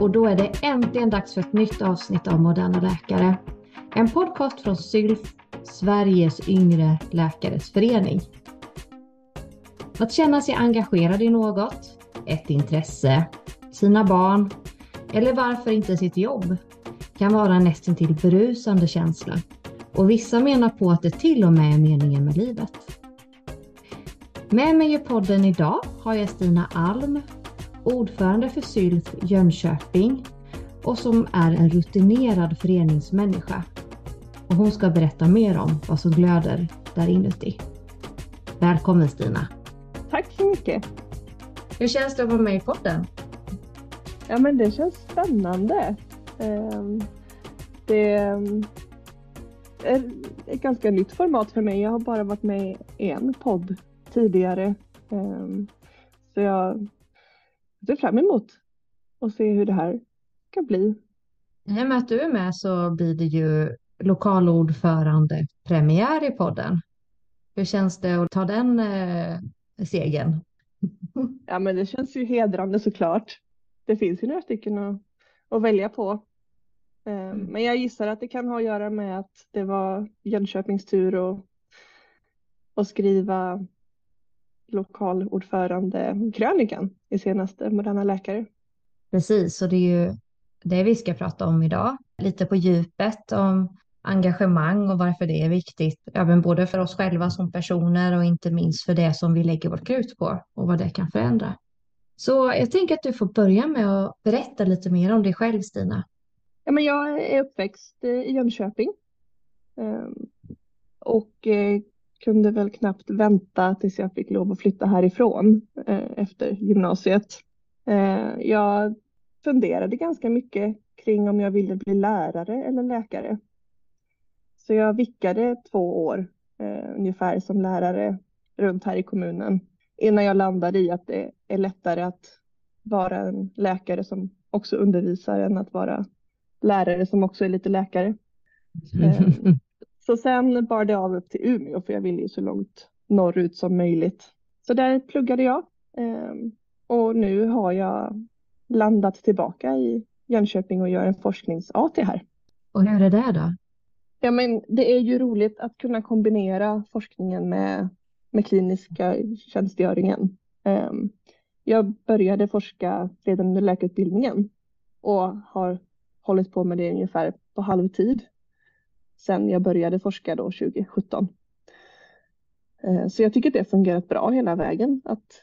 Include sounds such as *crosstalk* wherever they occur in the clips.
och då är det äntligen dags för ett nytt avsnitt av Moderna Läkare. En podcast från SYLF, Sveriges yngre läkares förening. Att känna sig engagerad i något, ett intresse, sina barn eller varför inte sitt jobb kan vara en nästintill berusande känsla och vissa menar på att det till och med är meningen med livet. Med mig i podden idag har jag Stina Alm, ordförande för SYLF Jönköping och som är en rutinerad föreningsmänniska. Och hon ska berätta mer om vad som glöder där inuti. Välkommen Stina! Tack så mycket! Hur känns det att vara med i podden? Ja men det känns spännande. Ehm, det är ett ganska nytt format för mig. Jag har bara varit med i en podd tidigare. Ehm, så jag ser fram emot att se hur det här ska bli. I och med att du är med så blir det ju lokalordförande premiär i podden. Hur känns det att ta den eh, segern? *laughs* Ja, men det känns ju hedrande såklart. Det finns ju några stycken att, att välja på. Mm. Men jag gissar att det kan ha att göra med att det var Jönköpings tur att, att skriva lokalordförande krönikan i senaste Moderna Läkare. Precis, och det är ju det vi ska prata om idag. Lite på djupet om engagemang och varför det är viktigt, även både för oss själva som personer och inte minst för det som vi lägger vårt krut på och vad det kan förändra. Så jag tänker att du får börja med att berätta lite mer om dig själv Stina. Ja, men jag är uppväxt i Jönköping ehm, och eh, kunde väl knappt vänta tills jag fick lov att flytta härifrån eh, efter gymnasiet. Eh, jag funderade ganska mycket kring om jag ville bli lärare eller läkare. Så jag vickade två år eh, ungefär som lärare runt här i kommunen innan jag landade i att det är lättare att vara en läkare som också undervisar än att vara lärare som också är lite läkare. Så sen bar det av upp till Umeå för jag ville ju så långt norrut som möjligt. Så där pluggade jag ehm, och nu har jag landat tillbaka i Jönköping och gör en forsknings-AT här. Och hur är det då? Ja, men det är ju roligt att kunna kombinera forskningen med, med kliniska tjänstgöringen. Ehm, jag började forska redan under läkarutbildningen och har hållit på med det ungefär på halvtid sen jag började forska då 2017. Eh, så jag tycker det har fungerat bra hela vägen att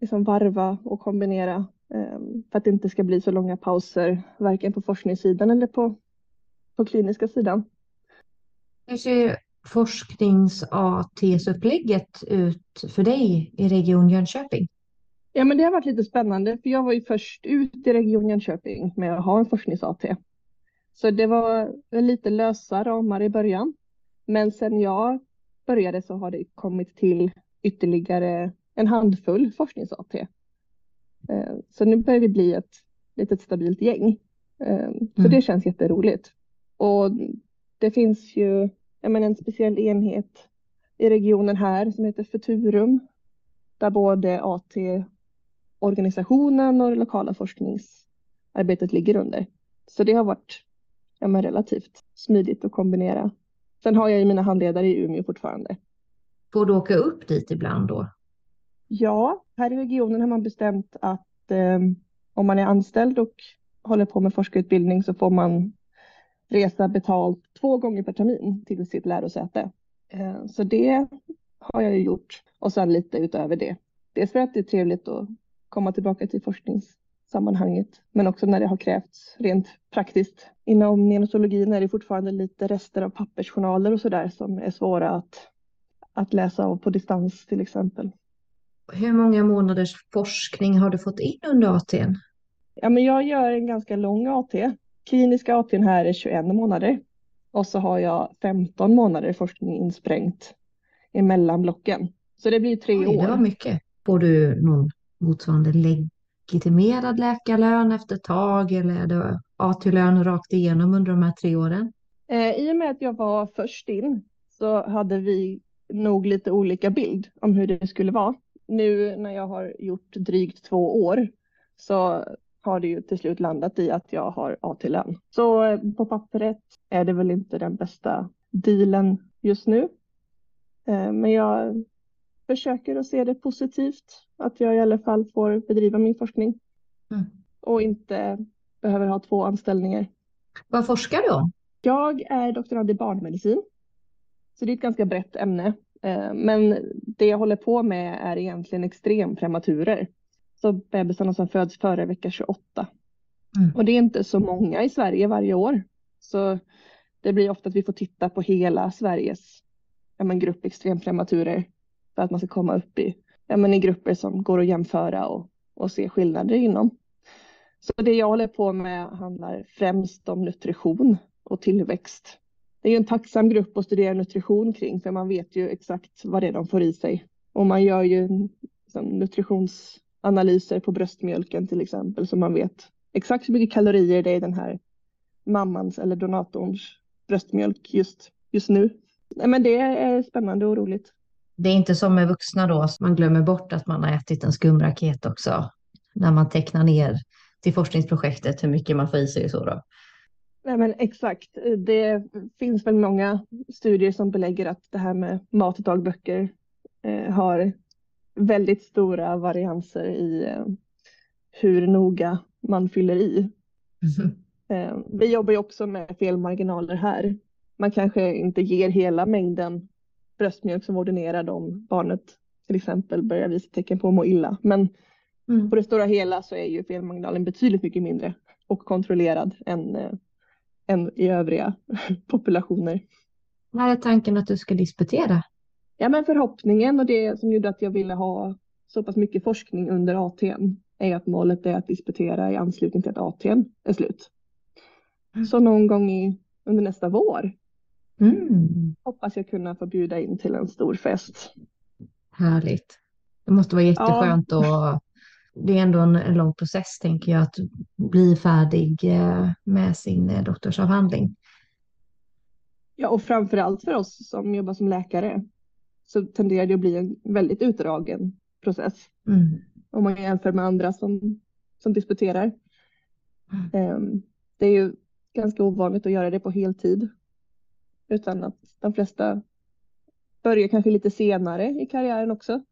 liksom varva och kombinera ehm, för att det inte ska bli så långa pauser varken på forskningssidan eller på, på kliniska sidan. Hur ser forsknings-ATS-upplägget ut för dig i Region Jönköping? Ja, men det har varit lite spännande för jag var ju först ut i Region Jönköping med att ha en forsknings-AT. Så det var lite lösa ramar i början. Men sen jag började så har det kommit till ytterligare en handfull forsknings-AT. Eh, så nu börjar vi bli ett litet stabilt gäng. Eh, så mm. det känns jätteroligt. Och det finns ju menar, en speciell enhet i regionen här som heter Futurum. Där både AT-organisationen och det lokala forskningsarbetet ligger under. Så det har varit ja, men relativt smidigt att kombinera. Sen har jag ju mina handledare i Umeå fortfarande. Får du åka upp dit ibland då? Ja, här i regionen har man bestämt att eh, om man är anställd och håller på med forskarutbildning så får man resa betalt två gånger per termin till sitt lärosäte. Eh, så det har jag ju gjort och sen lite utöver det. Dels för att det är trevligt att komma tillbaka till forsknings sammanhanget, men också när det har krävts rent praktiskt. Inom neonatologin är det fortfarande lite rester av pappersjournaler och sådär som är svåra att, att läsa av på distans till exempel. Hur många månaders forskning har du fått in under ATn? Ja, men jag gör en ganska lång AT. Kliniska ATn här är 21 månader och så har jag 15 månader forskning insprängt emellan blocken. Så det blir tre Oj, år. Det var mycket. Får du någon motsvarande lägg legitimerad läkarlön efter ett tag eller är det AT-lön rakt igenom under de här tre åren? Eh, I och med att jag var först in så hade vi nog lite olika bild om hur det skulle vara. Nu när jag har gjort drygt två år så har det ju till slut landat i att jag har AT-lön. Så eh, på pappret är det väl inte den bästa dealen just nu. Eh, men jag försöker att se det positivt, att jag i alla fall får bedriva min forskning mm. och inte behöver ha två anställningar. Vad forskar du om? Jag är doktorand i barnmedicin, så det är ett ganska brett ämne. Eh, men det jag håller på med är egentligen extremprematurer. Så bebisarna som föds före vecka 28. Mm. Och det är inte så många i Sverige varje år. Så det blir ofta att vi får titta på hela Sveriges ja, men, grupp extremprematurer för att man ska komma upp i, ja, men, i grupper som går att jämföra och, och se skillnader inom. Så det jag håller på med handlar främst om nutrition och tillväxt. Det är ju en tacksam grupp att studera nutrition kring för man vet ju exakt vad det är de får i sig. Och man gör ju liksom, nutritionsanalyser på bröstmjölken till exempel så man vet exakt hur mycket kalorier det är i den här mammans eller donatorns bröstmjölk just, just nu. Men det är spännande och roligt. Det är inte som med vuxna då, man glömmer bort att man har ätit en skumraket också. När man tecknar ner till forskningsprojektet hur mycket man får i sig och så då. Nej men exakt, det finns väl många studier som belägger att det här med matdagböcker eh, har väldigt stora varianser i eh, hur noga man fyller i. Mm. Eh, vi jobbar ju också med felmarginaler här man kanske inte ger hela mängden bröstmjölk som ordinerad om barnet till exempel börjar visa tecken på att må illa. Men mm. på det stora hela så är ju felmarginalen betydligt mycket mindre och kontrollerad än, äh, än i övriga *laughs* populationer. När är tanken att du ska disputera? Ja, men förhoppningen och det som gjorde att jag ville ha så pass mycket forskning under ATn är att målet är att disputera i anslutning till att ATn är slut. Mm. Så någon gång i, under nästa vår Mm. Hoppas jag kunna få bjuda in till en stor fest. Härligt. Det måste vara jätteskönt ja. och det är ändå en, en, lång process tänker jag att bli färdig eh, med sin eh, doktorsavhandling. Ja, och framför allt för oss som jobbar som läkare så tenderar det att bli en väldigt utdragen process. Mm. Om man jämför med andra som, som disputerar. Mm. Ehm, det är ju ganska ovanligt att göra det på heltid utan att de flesta börjar kanske lite senare i karriären också.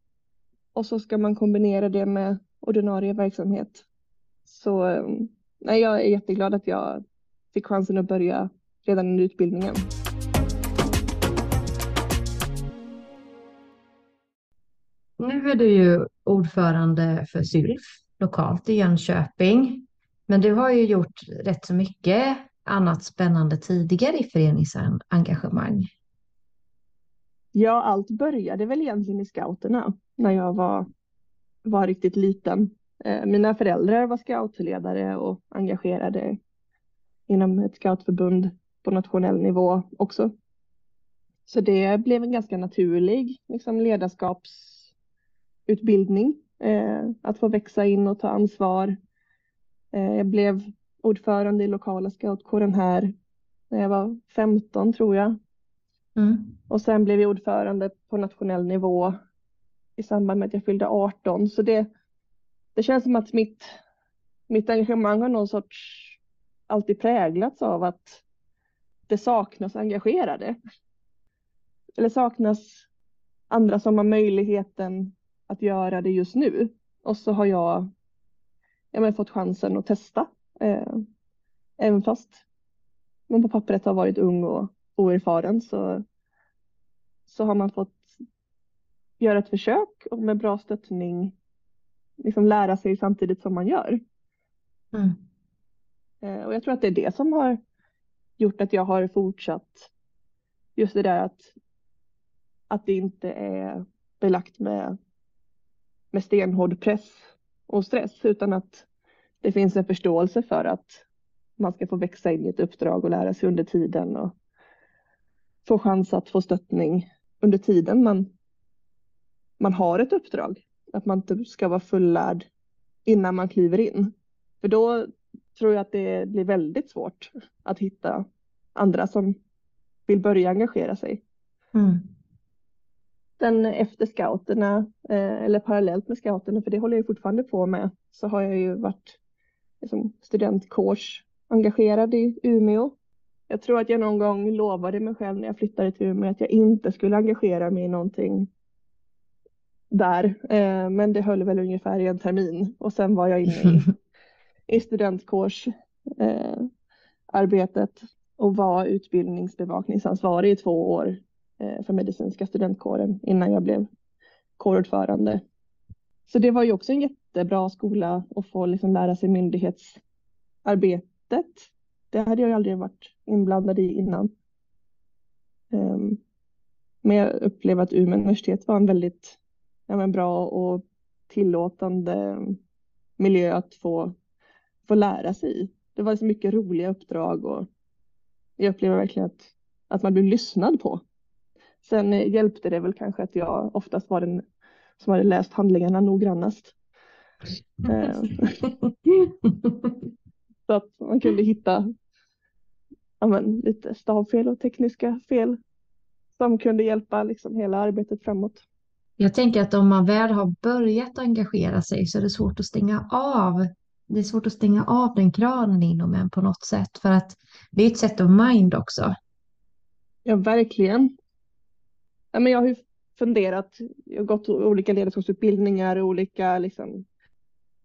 Och så ska man kombinera det med ordinarie verksamhet. Så mm, nej, jag är jätteglad att jag fick chansen att börja redan under utbildningen. Nu är du ju ordförande för SYLF lokalt i Jönköping. Men du har ju gjort rätt så mycket annat spännande tidigare i föreningsengagemang? Ja, allt började väl egentligen i scouterna när jag var, var riktigt liten. Eh, mina föräldrar var scoutledare och engagerade inom ett scoutförbund på nationell nivå också. Så det blev en ganska naturlig liksom, ledarskapsutbildning. Eh, att få växa in och ta ansvar. Eh, jag blev ordförande i lokala scoutkåren här när jag var 15 tror jag. Mm. Och sen blev jag ordförande på nationell nivå i samband med att jag fyllde 18. Så det, det känns som att mitt, mitt engagemang har någon sorts alltid präglats av att det saknas engagerade. Eller saknas andra som har möjligheten att göra det just nu. Och så har jag, jag fått chansen att testa Eh, även fast man på pappret har varit ung och oerfaren så, så har man fått göra ett försök och med bra stöttning liksom lära sig samtidigt som man gör. Mm. Eh, och jag tror att det är det som har gjort att jag har fortsatt just det där att, att det inte är belagt med, med stenhård press och stress utan att det finns en förståelse för att man ska få växa in i ett uppdrag och lära sig under tiden och få chans att få stöttning under tiden man, man har ett uppdrag. Att man inte ska vara fullärd innan man kliver in. För då tror jag att det blir väldigt svårt att hitta andra som vill börja engagera sig. Mm. Sen efter scouterna, eh, eller parallellt med scouterna, för det håller jag fortfarande på med, så har jag ju varit liksom, studentkårsengagerad i Umeå. Jag tror att jag någon gång lovade mig själv när jag flyttade till Umeå att jag inte skulle engagera mig i någonting där. Eh, men det höll väl ungefär i en termin och sen var jag inne i, *laughs* i studentkårsarbetet eh, och var utbildningsbevakningsansvarig i två år eh, för medicinska studentkåren innan jag blev kårordförande. Så det var ju också en jättebra skola och få liksom lära sig myndighetsarbetet. Det hade jag aldrig varit inblandad i innan. Ehm, men jag upplevde att Umeå universitet var en väldigt ja, men bra och tillåtande miljö att få, få lära sig i. Det var så mycket roliga uppdrag och jag upplever verkligen att, att man blev lyssnad på. Sen hjälpte det väl kanske att jag oftast var den som hade läst handlingarna noggrannast. Eh, *laughs* så att man kunde hitta ja, men, lite stavfel och tekniska fel som kunde hjälpa liksom, hela arbetet framåt. Jag tänker att om man väl har börjat engagera sig så är det svårt att stänga av. Det är svårt att stänga av den kranen inom en på något sätt för att det är ett sätt of mind också. Ja, verkligen. Ja, men jag har ju funderat, jag har gått olika ledarskapsutbildningar och olika liksom,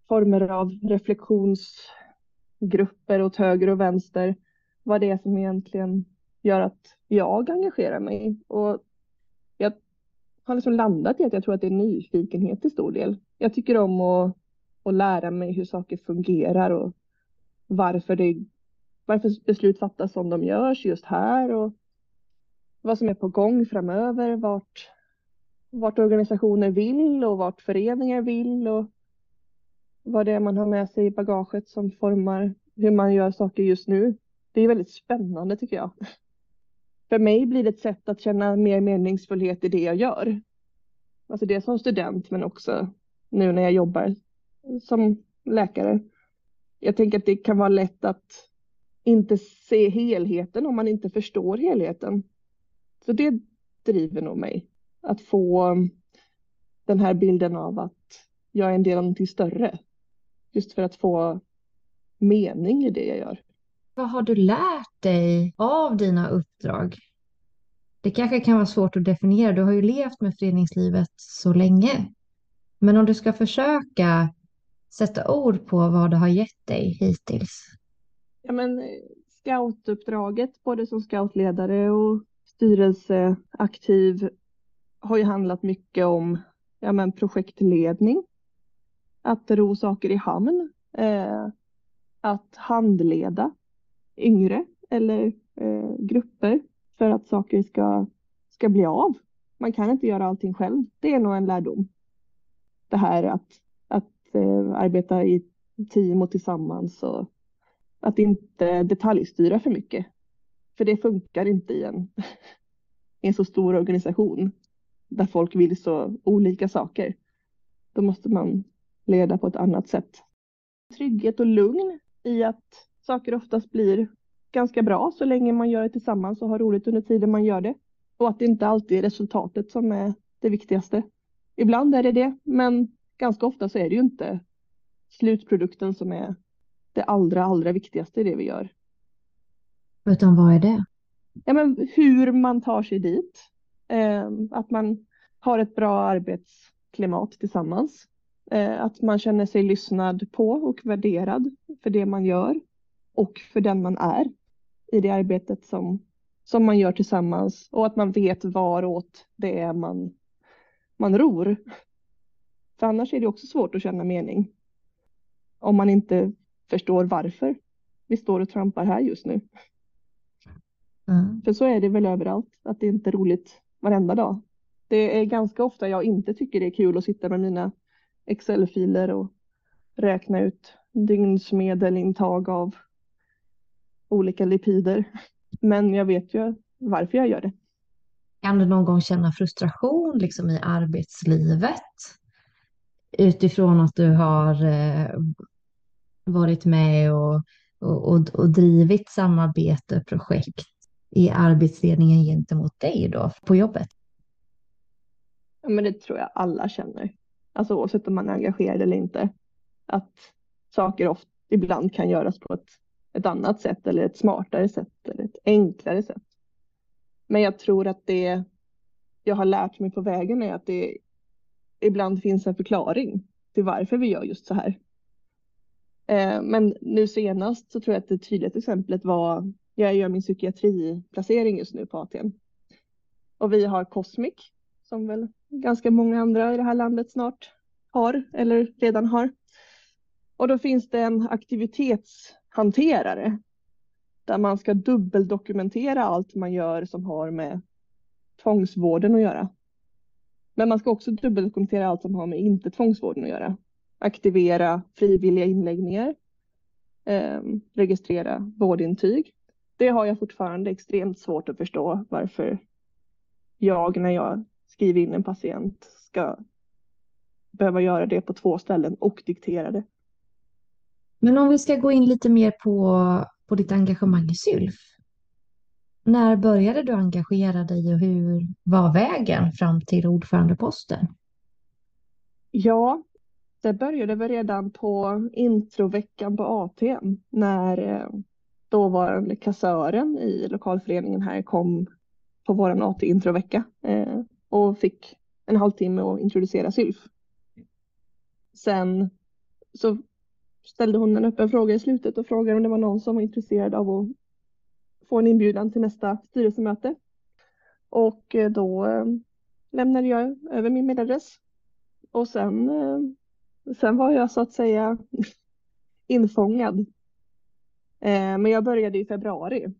former av reflektionsgrupper åt höger och vänster. Vad det är som egentligen gör att jag engagerar mig. Och jag har liksom landat i att jag tror att det är nyfikenhet till stor del. Jag tycker om att, att lära mig hur saker fungerar och varför, det, varför beslut fattas som de görs just här och vad som är på gång framöver, vart, vart organisationer vill och vart föreningar vill och vad det är man har med sig i bagaget som formar hur man gör saker just nu. Det är väldigt spännande tycker jag. För mig blir det ett sätt att känna mer meningsfullhet i det jag gör. Alltså det som student men också nu när jag jobbar som läkare. Jag tänker att det kan vara lätt att inte se helheten om man inte förstår helheten. Så det driver nog mig att få den här bilden av att jag är en del av någonting större. Just för att få mening i det jag gör. Vad har du lärt dig av dina uppdrag? Det kanske kan vara svårt att definiera. Du har ju levt med föreningslivet så länge. Men om du ska försöka sätta ord på vad det har gett dig hittills? Ja, men scoutuppdraget, både som scoutledare och styrelseaktiv, har ju handlat mycket om ja, men projektledning. Att ro saker i hamn. Eh, att handleda yngre eller eh, grupper för att saker ska, ska bli av. Man kan inte göra allting själv. Det är nog en lärdom. Det här att, att eh, arbeta i team och tillsammans och att inte detaljstyra för mycket. För det funkar inte i en, *laughs* i en så stor organisation där folk vill så olika saker. Då måste man leda på ett annat sätt. Trygghet och lugn i att saker oftast blir ganska bra så länge man gör det tillsammans och har roligt under tiden man gör det. Och att det inte alltid är resultatet som är det viktigaste. Ibland är det det, men ganska ofta så är det ju inte slutprodukten som är det allra, allra viktigaste i det vi gör. Utan vad är det? Ja, men hur man tar sig dit. Eh, att man har ett bra arbetsklimat tillsammans. Eh, att man känner sig lyssnad på och värderad för det man gör och för den man är i det arbetet som, som man gör tillsammans och att man vet varåt det är man, man ror. För annars är det också svårt att känna mening. Om man inte förstår varför vi står och trampar här just nu. Mm. För så är det väl överallt, att det inte är roligt varenda dag. Det är ganska ofta jag inte tycker det är kul att sitta med mina Excel-filer och räkna ut dygnsmedelintag av olika lipider. Men jag vet ju varför jag gör det. Kan du någon gång känna frustration liksom i arbetslivet? Utifrån att du har eh, varit med och, och, och drivit samarbete, projekt i arbetsledningen gentemot dig då på jobbet? Ja, men det tror jag alla känner. Alltså oavsett om man är engagerad eller inte. Att saker ofta, ibland kan göras på ett, ett annat sätt eller ett smartare sätt eller ett enklare sätt. Men jag tror att det jag har lärt mig på vägen är att det ibland finns en förklaring till varför vi gör just så här. Eh, men nu senast så tror jag att det tydliga exemplet var, jag gör min psykiatriplacering just nu på ATN. Och vi har Cosmic, som väl ganska många andra i det här landet snart har eller redan har. Och då finns det en aktivitetshanterare där man ska dubbeldokumentera allt man gör som har med tvångsvården att göra. Men man ska också dubbeldokumentera allt som har med inte tvångsvården att göra. Aktivera frivilliga inläggningar, eh, registrera vårdintyg. Det har jag fortfarande extremt svårt att förstå varför jag när jag skriver in en patient ska behöva göra det på två ställen och diktera det. Men om vi ska gå in lite mer på, på ditt engagemang i SYLF. När började du engagera dig och hur var vägen fram till ordförandeposten? Ja, det började väl redan på introveckan på ATM när eh, dåvarande kassören i lokalföreningen här kom på vår AT-introvecka eh, och fick en halvtimme att introducera SYLF. Sen så ställde hon en öppen fråga i slutet och frågade om det var någon som var intresserad av att få en inbjudan till nästa styrelsemöte. Och eh, då eh, lämnade jag över min mailadress. Och sen, eh, sen var jag så att säga *laughs* infångad. Men jag började i februari.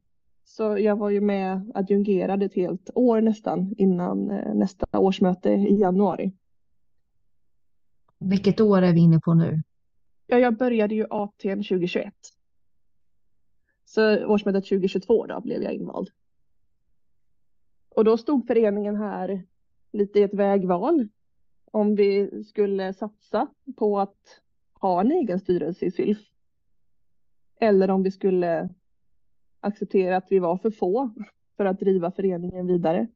Så jag var ju med adjungerad ett helt år nästan innan nästa årsmöte i januari. Vilket år är vi inne på nu? Ja, jag började ju ATN 2021. Så årsmötet 2022 då blev jag invald. Och då stod föreningen här lite i ett vägval. Om vi skulle satsa på att ha en egen styrelse i SYLF. Eller om vi skulle acceptera att vi var för få för att driva föreningen vidare.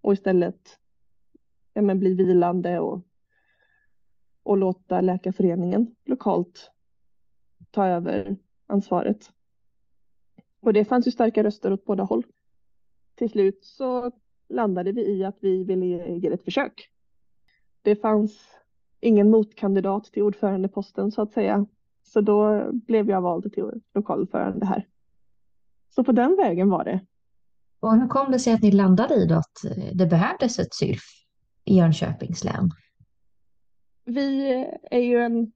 Och istället ja, men bli vilande och, och låta Läkarföreningen lokalt ta över ansvaret. Och det fanns ju starka röster åt båda håll. Till slut så landade vi i att vi ville ge ett försök. Det fanns ingen motkandidat till ordförandeposten så att säga. Så då blev jag vald till lokalordförande här. Så på den vägen var det. Och hur kom det sig att ni landade i då att det behövdes ett SYLF i Jönköpings län? Vi är ju en,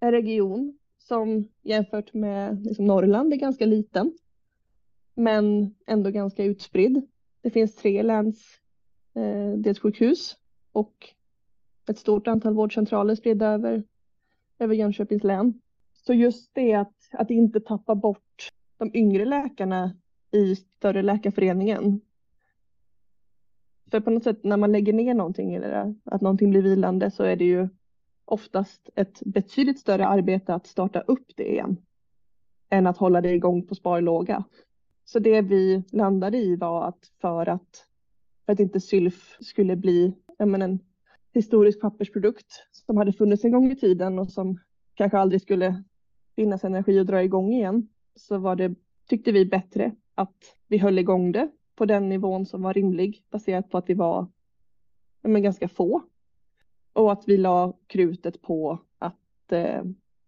en region som jämfört med liksom Norrland är ganska liten men ändå ganska utspridd. Det finns tre länsdelssjukhus eh, och ett stort antal vårdcentraler spridda över, över Jönköpings län. Så just det att, att inte tappa bort de yngre läkarna i större läkarföreningen. För på något sätt när man lägger ner någonting eller att någonting blir vilande så är det ju oftast ett betydligt större arbete att starta upp det igen än att hålla det igång på sparlåga. Så det vi landade i var att för att, för att inte sylf skulle bli menar, en historisk pappersprodukt som hade funnits en gång i tiden och som kanske aldrig skulle finnas energi att dra igång igen så var det, tyckte vi, bättre att vi höll igång det på den nivån som var rimlig baserat på att vi var men, ganska få. Och att vi la krutet på att eh,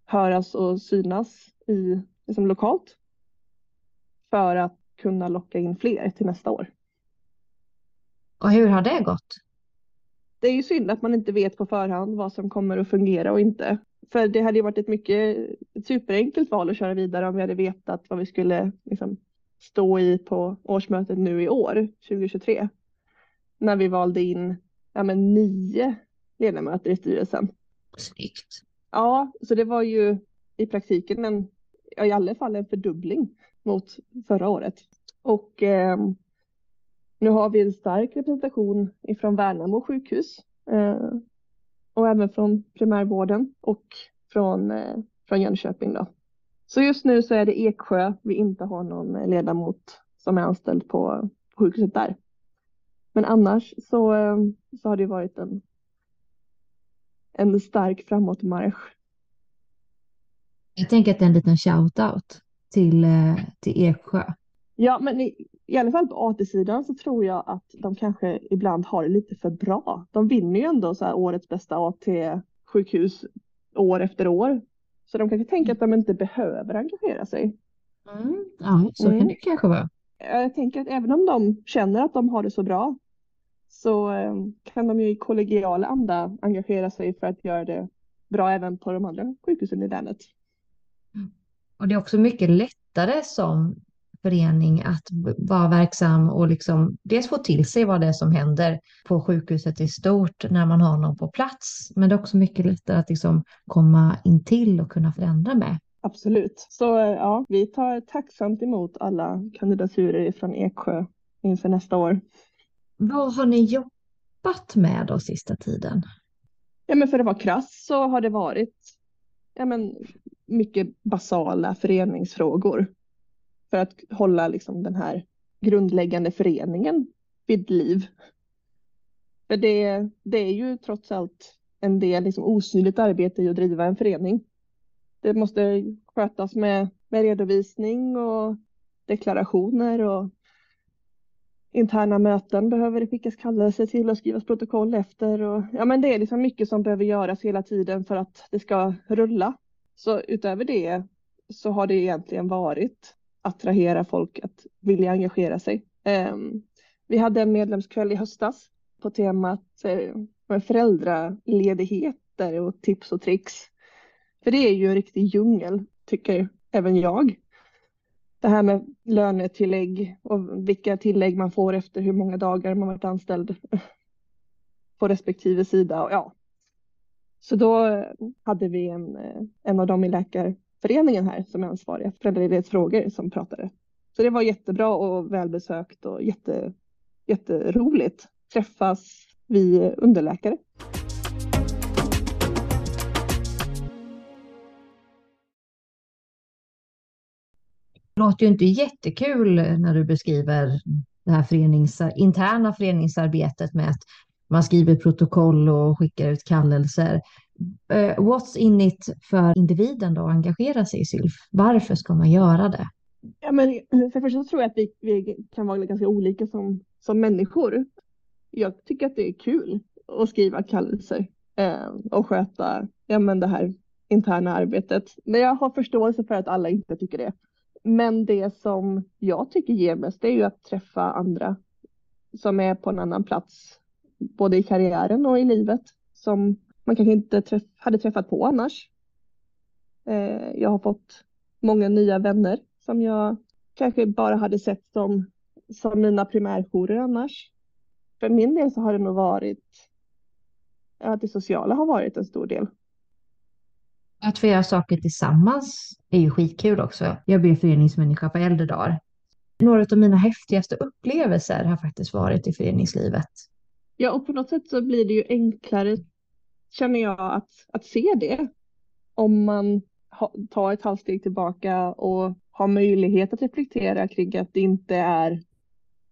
höras och synas i, liksom lokalt för att kunna locka in fler till nästa år. Och hur har det gått? Det är ju synd att man inte vet på förhand vad som kommer att fungera och inte. För det hade ju varit ett mycket ett superenkelt val att köra vidare om vi hade vetat vad vi skulle liksom, stå i på årsmötet nu i år, 2023. När vi valde in ja, men, nio ledamöter i styrelsen. Snyggt. Ja, så det var ju i praktiken en, i alla fall en fördubbling mot förra året. Och eh, nu har vi en stark representation ifrån Värnamo sjukhus eh, och även från primärvården och från, eh, från Jönköping. Då. Så just nu så är det Eksjö vi inte har någon ledamot som är anställd på, på sjukhuset där. Men annars så, eh, så har det varit en, en stark framåtmarsch Jag tänker att det är en liten shout-out till, eh, till Eksjö. Ja, men i, i alla fall på AT-sidan så tror jag att de kanske ibland har det lite för bra. De vinner ju ändå så här årets bästa AT-sjukhus år efter år. Så de kanske tänker att de inte behöver engagera sig. Mm. Ja, så Mm. kan det kanske vara. Jag tänker att även om de känner att de har det så bra så eh, kan de ju i kollegial anda engagera sig för att göra det bra även på de andra sjukhusen i länet. Och det är också mycket lättare som förening att vara verksam och liksom dels få till sig vad det är som händer på sjukhuset i stort när man har någon på plats. Men det är också mycket lättare att liksom komma in till och kunna förändra med. Absolut. Så eh, ja, vi tar tacksamt emot alla kandidaturer från Eksjö inför nästa år. Vad har ni jobbat med då sista tiden? Ja, men för att vara krass så har det varit ja, men, mycket basala föreningsfrågor för att hålla liksom, den här grundläggande föreningen vid liv. För det, det är ju trots allt en del liksom, osynligt arbete i att driva en förening. Det måste skötas med, med redovisning och deklarationer och interna möten behöver det skickas kallelser till och skrivas protokoll efter. Och, ja, men det är liksom mycket som behöver göras hela tiden för att det ska rulla. Så utöver det så har det egentligen varit attrahera folk att vilja engagera sig. Ehm, vi hade en medlemskväll i höstas på temat eh, föräldraledigheter och tips och tricks. För det är ju en riktig djungel, tycker även jag. Det här med lönetillägg och vilka tillägg man får efter hur många dagar man varit anställd *laughs* på respektive sida. Och ja. Så då hade vi en, eh, en av dem i föreningen här som är ansvariga för föräldraledighetsfrågor som pratade. Så det var jättebra och välbesökt och jätte, jätteroligt. Träffas vi underläkare. Det låter ju inte jättekul när du beskriver det här förenings, interna föreningsarbetet med att man skriver protokoll och skickar ut kallelser. Eh, what's in it för individen då att engagera sig i SYLF? Varför ska man göra det? Ja, men för det första så tror jag att vi, vi kan vara ganska olika som, som människor. Jag tycker att det är kul att skriva kallelser eh, och sköta ja, men det här interna arbetet. Men jag har förståelse för att alla inte tycker det. Men det som jag tycker ger mest är ju att träffa andra som är på en annan plats, både i karriären och i livet, som man kanske inte träff hade träffat på annars. Eh, jag har fått många nya vänner som jag kanske bara hade sett som, som mina primärjourer annars. För min del så har det nog varit att det sociala har varit en stor del. Att få göra saker tillsammans är ju skitkul också. Jag blir föreningsmänniska på äldre dagar. Några av mina häftigaste upplevelser har faktiskt varit i föreningslivet. Ja, och på något sätt så blir det ju enklare, känner jag, att, att se det. Om man ha, tar ett halvsteg tillbaka och har möjlighet att reflektera kring att det inte är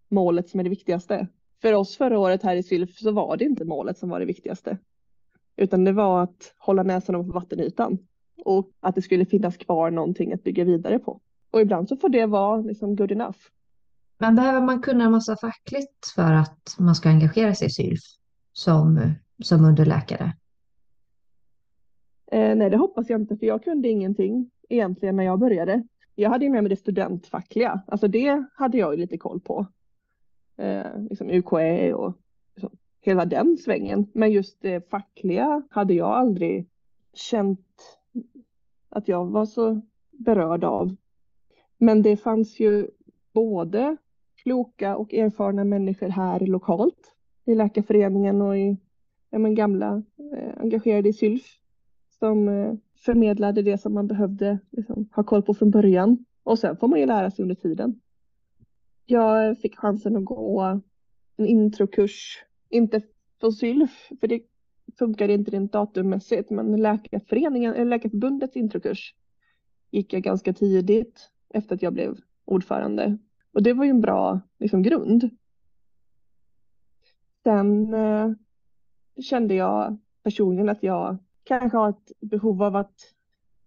målet som är det viktigaste. För oss förra året här i Sylf så var det inte målet som var det viktigaste. Utan det var att hålla näsan ovanför vattenytan. Och att det skulle finnas kvar någonting att bygga vidare på. Och ibland så får det vara liksom good enough. Men behöver man kunna en massa fackligt för att man ska engagera sig i SYLF som, som underläkare? Eh, nej, det hoppas jag inte, för jag kunde ingenting egentligen när jag började. Jag hade ju med mig det studentfackliga, alltså det hade jag ju lite koll på. Eh, liksom UKÄ och liksom, hela den svängen. Men just det fackliga hade jag aldrig känt att jag var så berörd av. Men det fanns ju både kloka och erfarna människor här lokalt i Läkarföreningen och i ja, men gamla eh, engagerade i SYLF som eh, förmedlade det som man behövde liksom, ha koll på från början. Och sen får man ju lära sig under tiden. Jag fick chansen att gå en introkurs, inte för SYLF, för det funkade inte rent datummässigt, men Läkarföreningen, eller Läkarförbundets introkurs gick jag ganska tidigt efter att jag blev ordförande. Och det var ju en bra liksom, grund. Sen eh, kände jag personligen att jag kanske har ett behov av att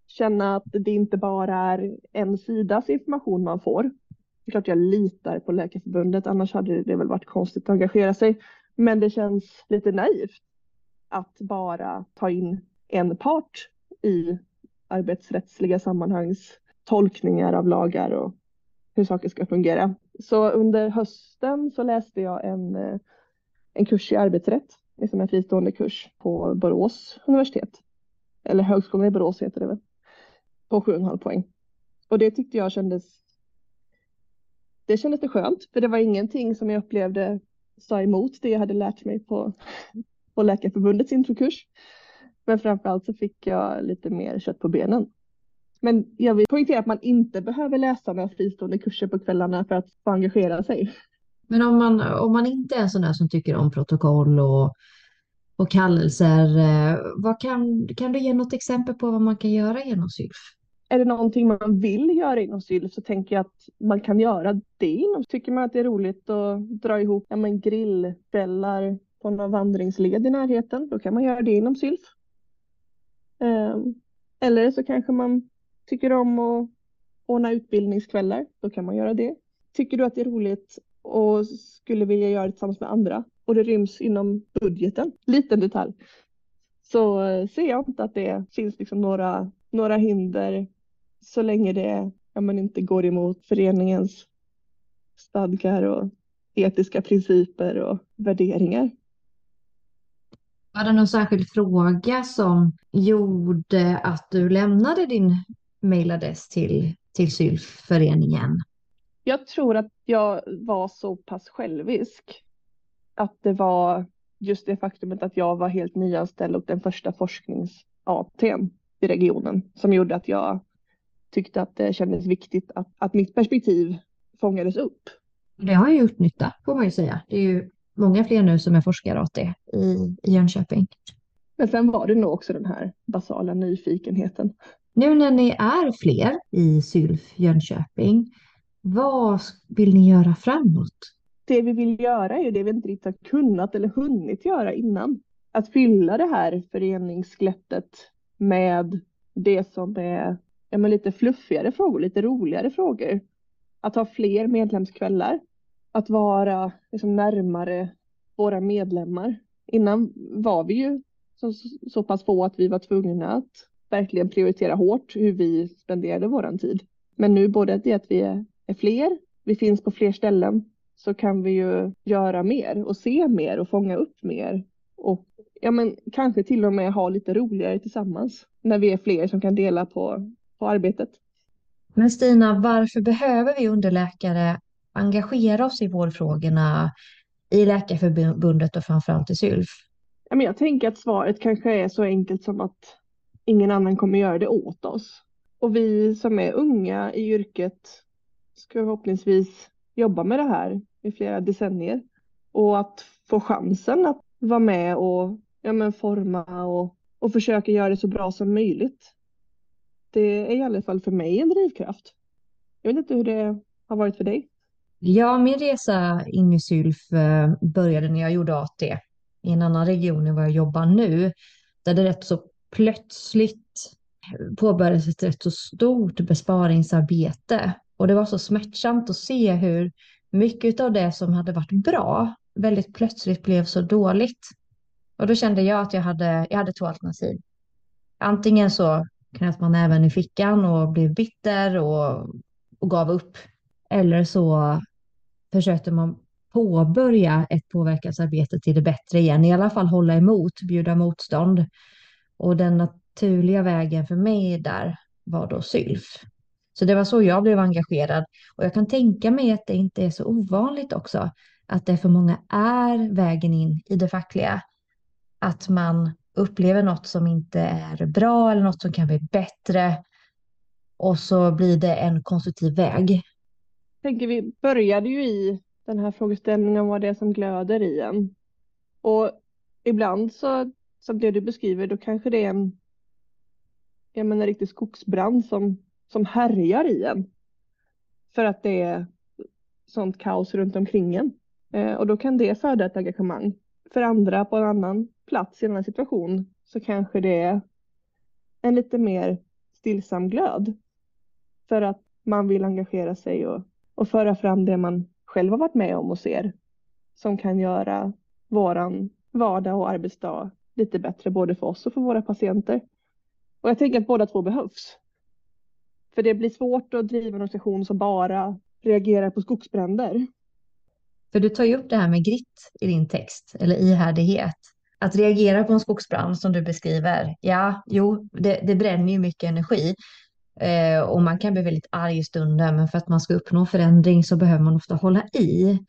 känna att det inte bara är en sidas information man får. Det är klart jag litar på Läkarförbundet, annars hade det väl varit konstigt att engagera sig. Men det känns lite naivt att bara ta in en part i arbetsrättsliga sammanhangs tolkningar av lagar och hur saker ska fungera. Så under hösten så läste jag en, eh, en kurs i arbetsrätt, liksom en fristående kurs på Borås universitet. Eller Högskolan i Borås heter det väl. På 7,5 poäng. Och det tyckte jag kändes det kändes det skönt, för det var ingenting som jag upplevde sa emot det jag hade lärt mig på, på Läkarförbundets introkurs. Men framförallt så fick jag lite mer kött på benen. Men jag vill poängtera att man inte behöver läsa några fristående kurser på kvällarna för att få engagera sig. Men om man, om man inte är en sån där som tycker om protokoll och, och kallelser, eh, vad kan, kan du ge något exempel på vad man kan göra genom SYLF? Är det någonting man vill göra inom SYLF så tänker jag att man kan göra det inom. Tycker man att det är roligt att dra ihop ja, men grillkvällar på någon vandringsled i närheten, då kan man göra det inom SYLF. Ehm, eller så kanske man tycker om att ordna utbildningskvällar, då kan man göra det. Tycker du att det är roligt och skulle vilja göra det tillsammans med andra och det ryms inom budgeten, liten detalj, så eh, ser jag inte att det finns liksom några, några hinder så länge det ja, men inte går emot föreningens stadgar och etiska principer och värderingar. Var det någon särskild fråga som gjorde att du lämnade din mejladress till, till Sylföreningen? Jag tror att jag var så pass självisk att det var just det faktumet att jag var helt nyanställd och den första forsknings-ATn i regionen som gjorde att jag tyckte att det kändes viktigt att, att mitt perspektiv fångades upp. Det har ju gjort nytta får man ju säga. Det är ju många fler nu som är forskare-AT i, i Jönköping. Men sen var det nog också den här basala nyfikenheten. Nu när ni är fler i Sylf Jönköping, vad vill ni göra framåt? Det vi vill göra är det vi inte riktigt har kunnat eller hunnit göra innan. Att fylla det här föreningsglättet med det som är ja, men lite fluffigare frågor, lite roligare frågor. Att ha fler medlemskvällar. Att vara liksom närmare våra medlemmar. Innan var vi ju så, så pass få att vi var tvungna att verkligen prioritera hårt hur vi spenderade vår tid. Men nu både det att vi är, är fler, vi finns på fler ställen, så kan vi ju göra mer och se mer och fånga upp mer. Och ja, men kanske till och med ha lite roligare tillsammans när vi är fler som kan dela på, på arbetet. Men Stina, varför behöver vi underläkare engagera oss i vårdfrågorna i Läkarförbundet och framförallt i SYLF? Ja, men jag tänker att svaret kanske är så enkelt som att ingen annan kommer göra det åt oss. Och vi som är unga i yrket ska förhoppningsvis jobba med det här i flera decennier. Och att få chansen att vara med och ja, men forma och, och försöka göra det så bra som möjligt. Det är i alla fall för mig en drivkraft. Jag vet inte hur det har varit för dig. Ja, min resa in i Sylf eh, började när jag gjorde AT i en annan region än vad jag jobbar nu. Där det rätt så plötsligt påbörjades ett rätt så stort besparingsarbete. Och det var så smärtsamt att se hur mycket av det som hade varit bra väldigt plötsligt blev så dåligt. Och då kände jag att jag hade, jag hade två alternativ. Antingen så knöt man även i fickan och blev bitter och, och gav upp. Eller så försökte man påbörja ett påverkansarbete till det bättre igen, i alla fall hålla emot, bjuda motstånd. Och den naturliga vägen för mig där var då sylf. Så det var så jag blev engagerad. Och jag kan tänka mig att det inte är så ovanligt också, att det för många är vägen in i det fackliga. Att man upplever något som inte är bra eller något som kan bli bättre. Och så blir det en konstruktiv väg. tänker vi började ju i den här frågeställningen om vad det är som glöder i en. Och ibland så, som det du beskriver, då kanske det är en, jag menar, riktig skogsbrand som, som härjar i en. För att det är sånt kaos runt omkring en. Eh, och då kan det föda ett engagemang. För andra på en annan plats i den här situation så kanske det är en lite mer stillsam glöd. För att man vill engagera sig och, och föra fram det man själv har varit med om och ser. Som kan göra våran vardag och arbetsdag lite bättre både för oss och för våra patienter. Och jag tänker att båda två behövs. För det blir svårt att driva en organisation som bara reagerar på skogsbränder. För du tar ju upp det här med grit i din text, eller ihärdighet. Att reagera på en skogsbrand som du beskriver, ja, jo, det, det bränner ju mycket energi. Eh, och man kan bli väldigt arg i stunden, men för att man ska uppnå förändring så behöver man ofta hålla i.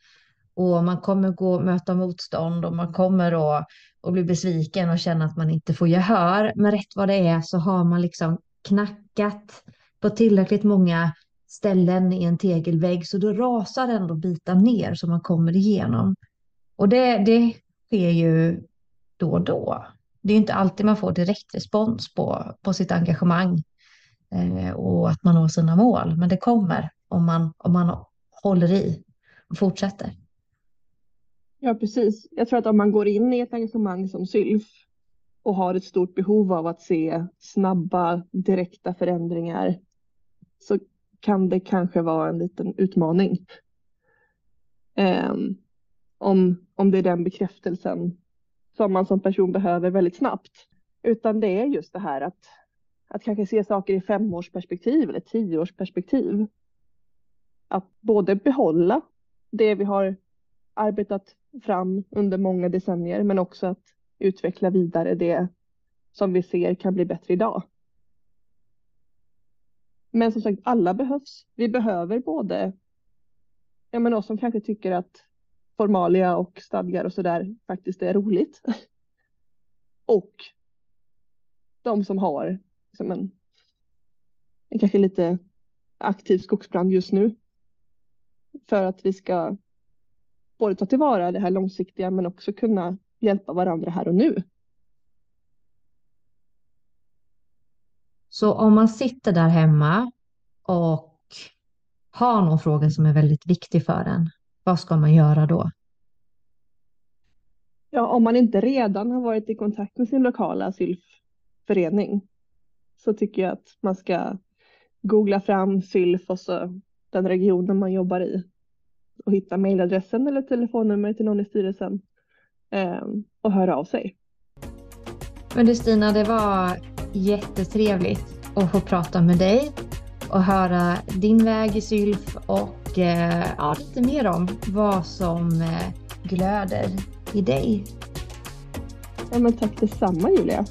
Och man kommer gå möta motstånd och man kommer att, och bli besviken och känna att man inte får gehör. Men rätt vad det är så har man liksom knackat på tillräckligt många ställen i en tegelvägg så då rasar ändå bitar ner som man kommer igenom. Och det, det sker ju då och då. Det är inte alltid man får direkt respons på, på sitt engagemang eh, och att man når sina mål, men det kommer om man, om man håller i och fortsätter. Ja, precis. Jag tror att om man går in i ett engagemang som Sylf och har ett stort behov av att se snabba, direkta förändringar så kan det kanske vara en liten utmaning. Um, om, om det är den bekräftelsen som man som person behöver väldigt snabbt. Utan det är just det här att, att kanske se saker i femårsperspektiv eller tioårsperspektiv. Att både behålla det vi har arbetat fram under många decennier men också att utveckla vidare det som vi ser kan bli bättre idag. Men som sagt, alla behövs. Vi behöver både ja, men oss som kanske tycker att formalia och stadgar och sådär faktiskt är roligt. *laughs* och de som har liksom en, en kanske lite aktiv skogsbrand just nu. För att vi ska både ta tillvara det här långsiktiga men också kunna hjälpa varandra här och nu. Så om man sitter där hemma och har någon fråga som är väldigt viktig för en, vad ska man göra då? Ja, om man inte redan har varit i kontakt med sin lokala asylförening så tycker jag att man ska googla fram SYLF och så den regionen man jobbar i och hitta mejladressen eller telefonnummer till någon i styrelsen eh, och höra av sig. Men Stina, det var jättetrevligt att få prata med dig och höra din väg i Sylf och eh, ja, lite mer om vad som eh, glöder i dig. Ja, men tack detsamma Julia.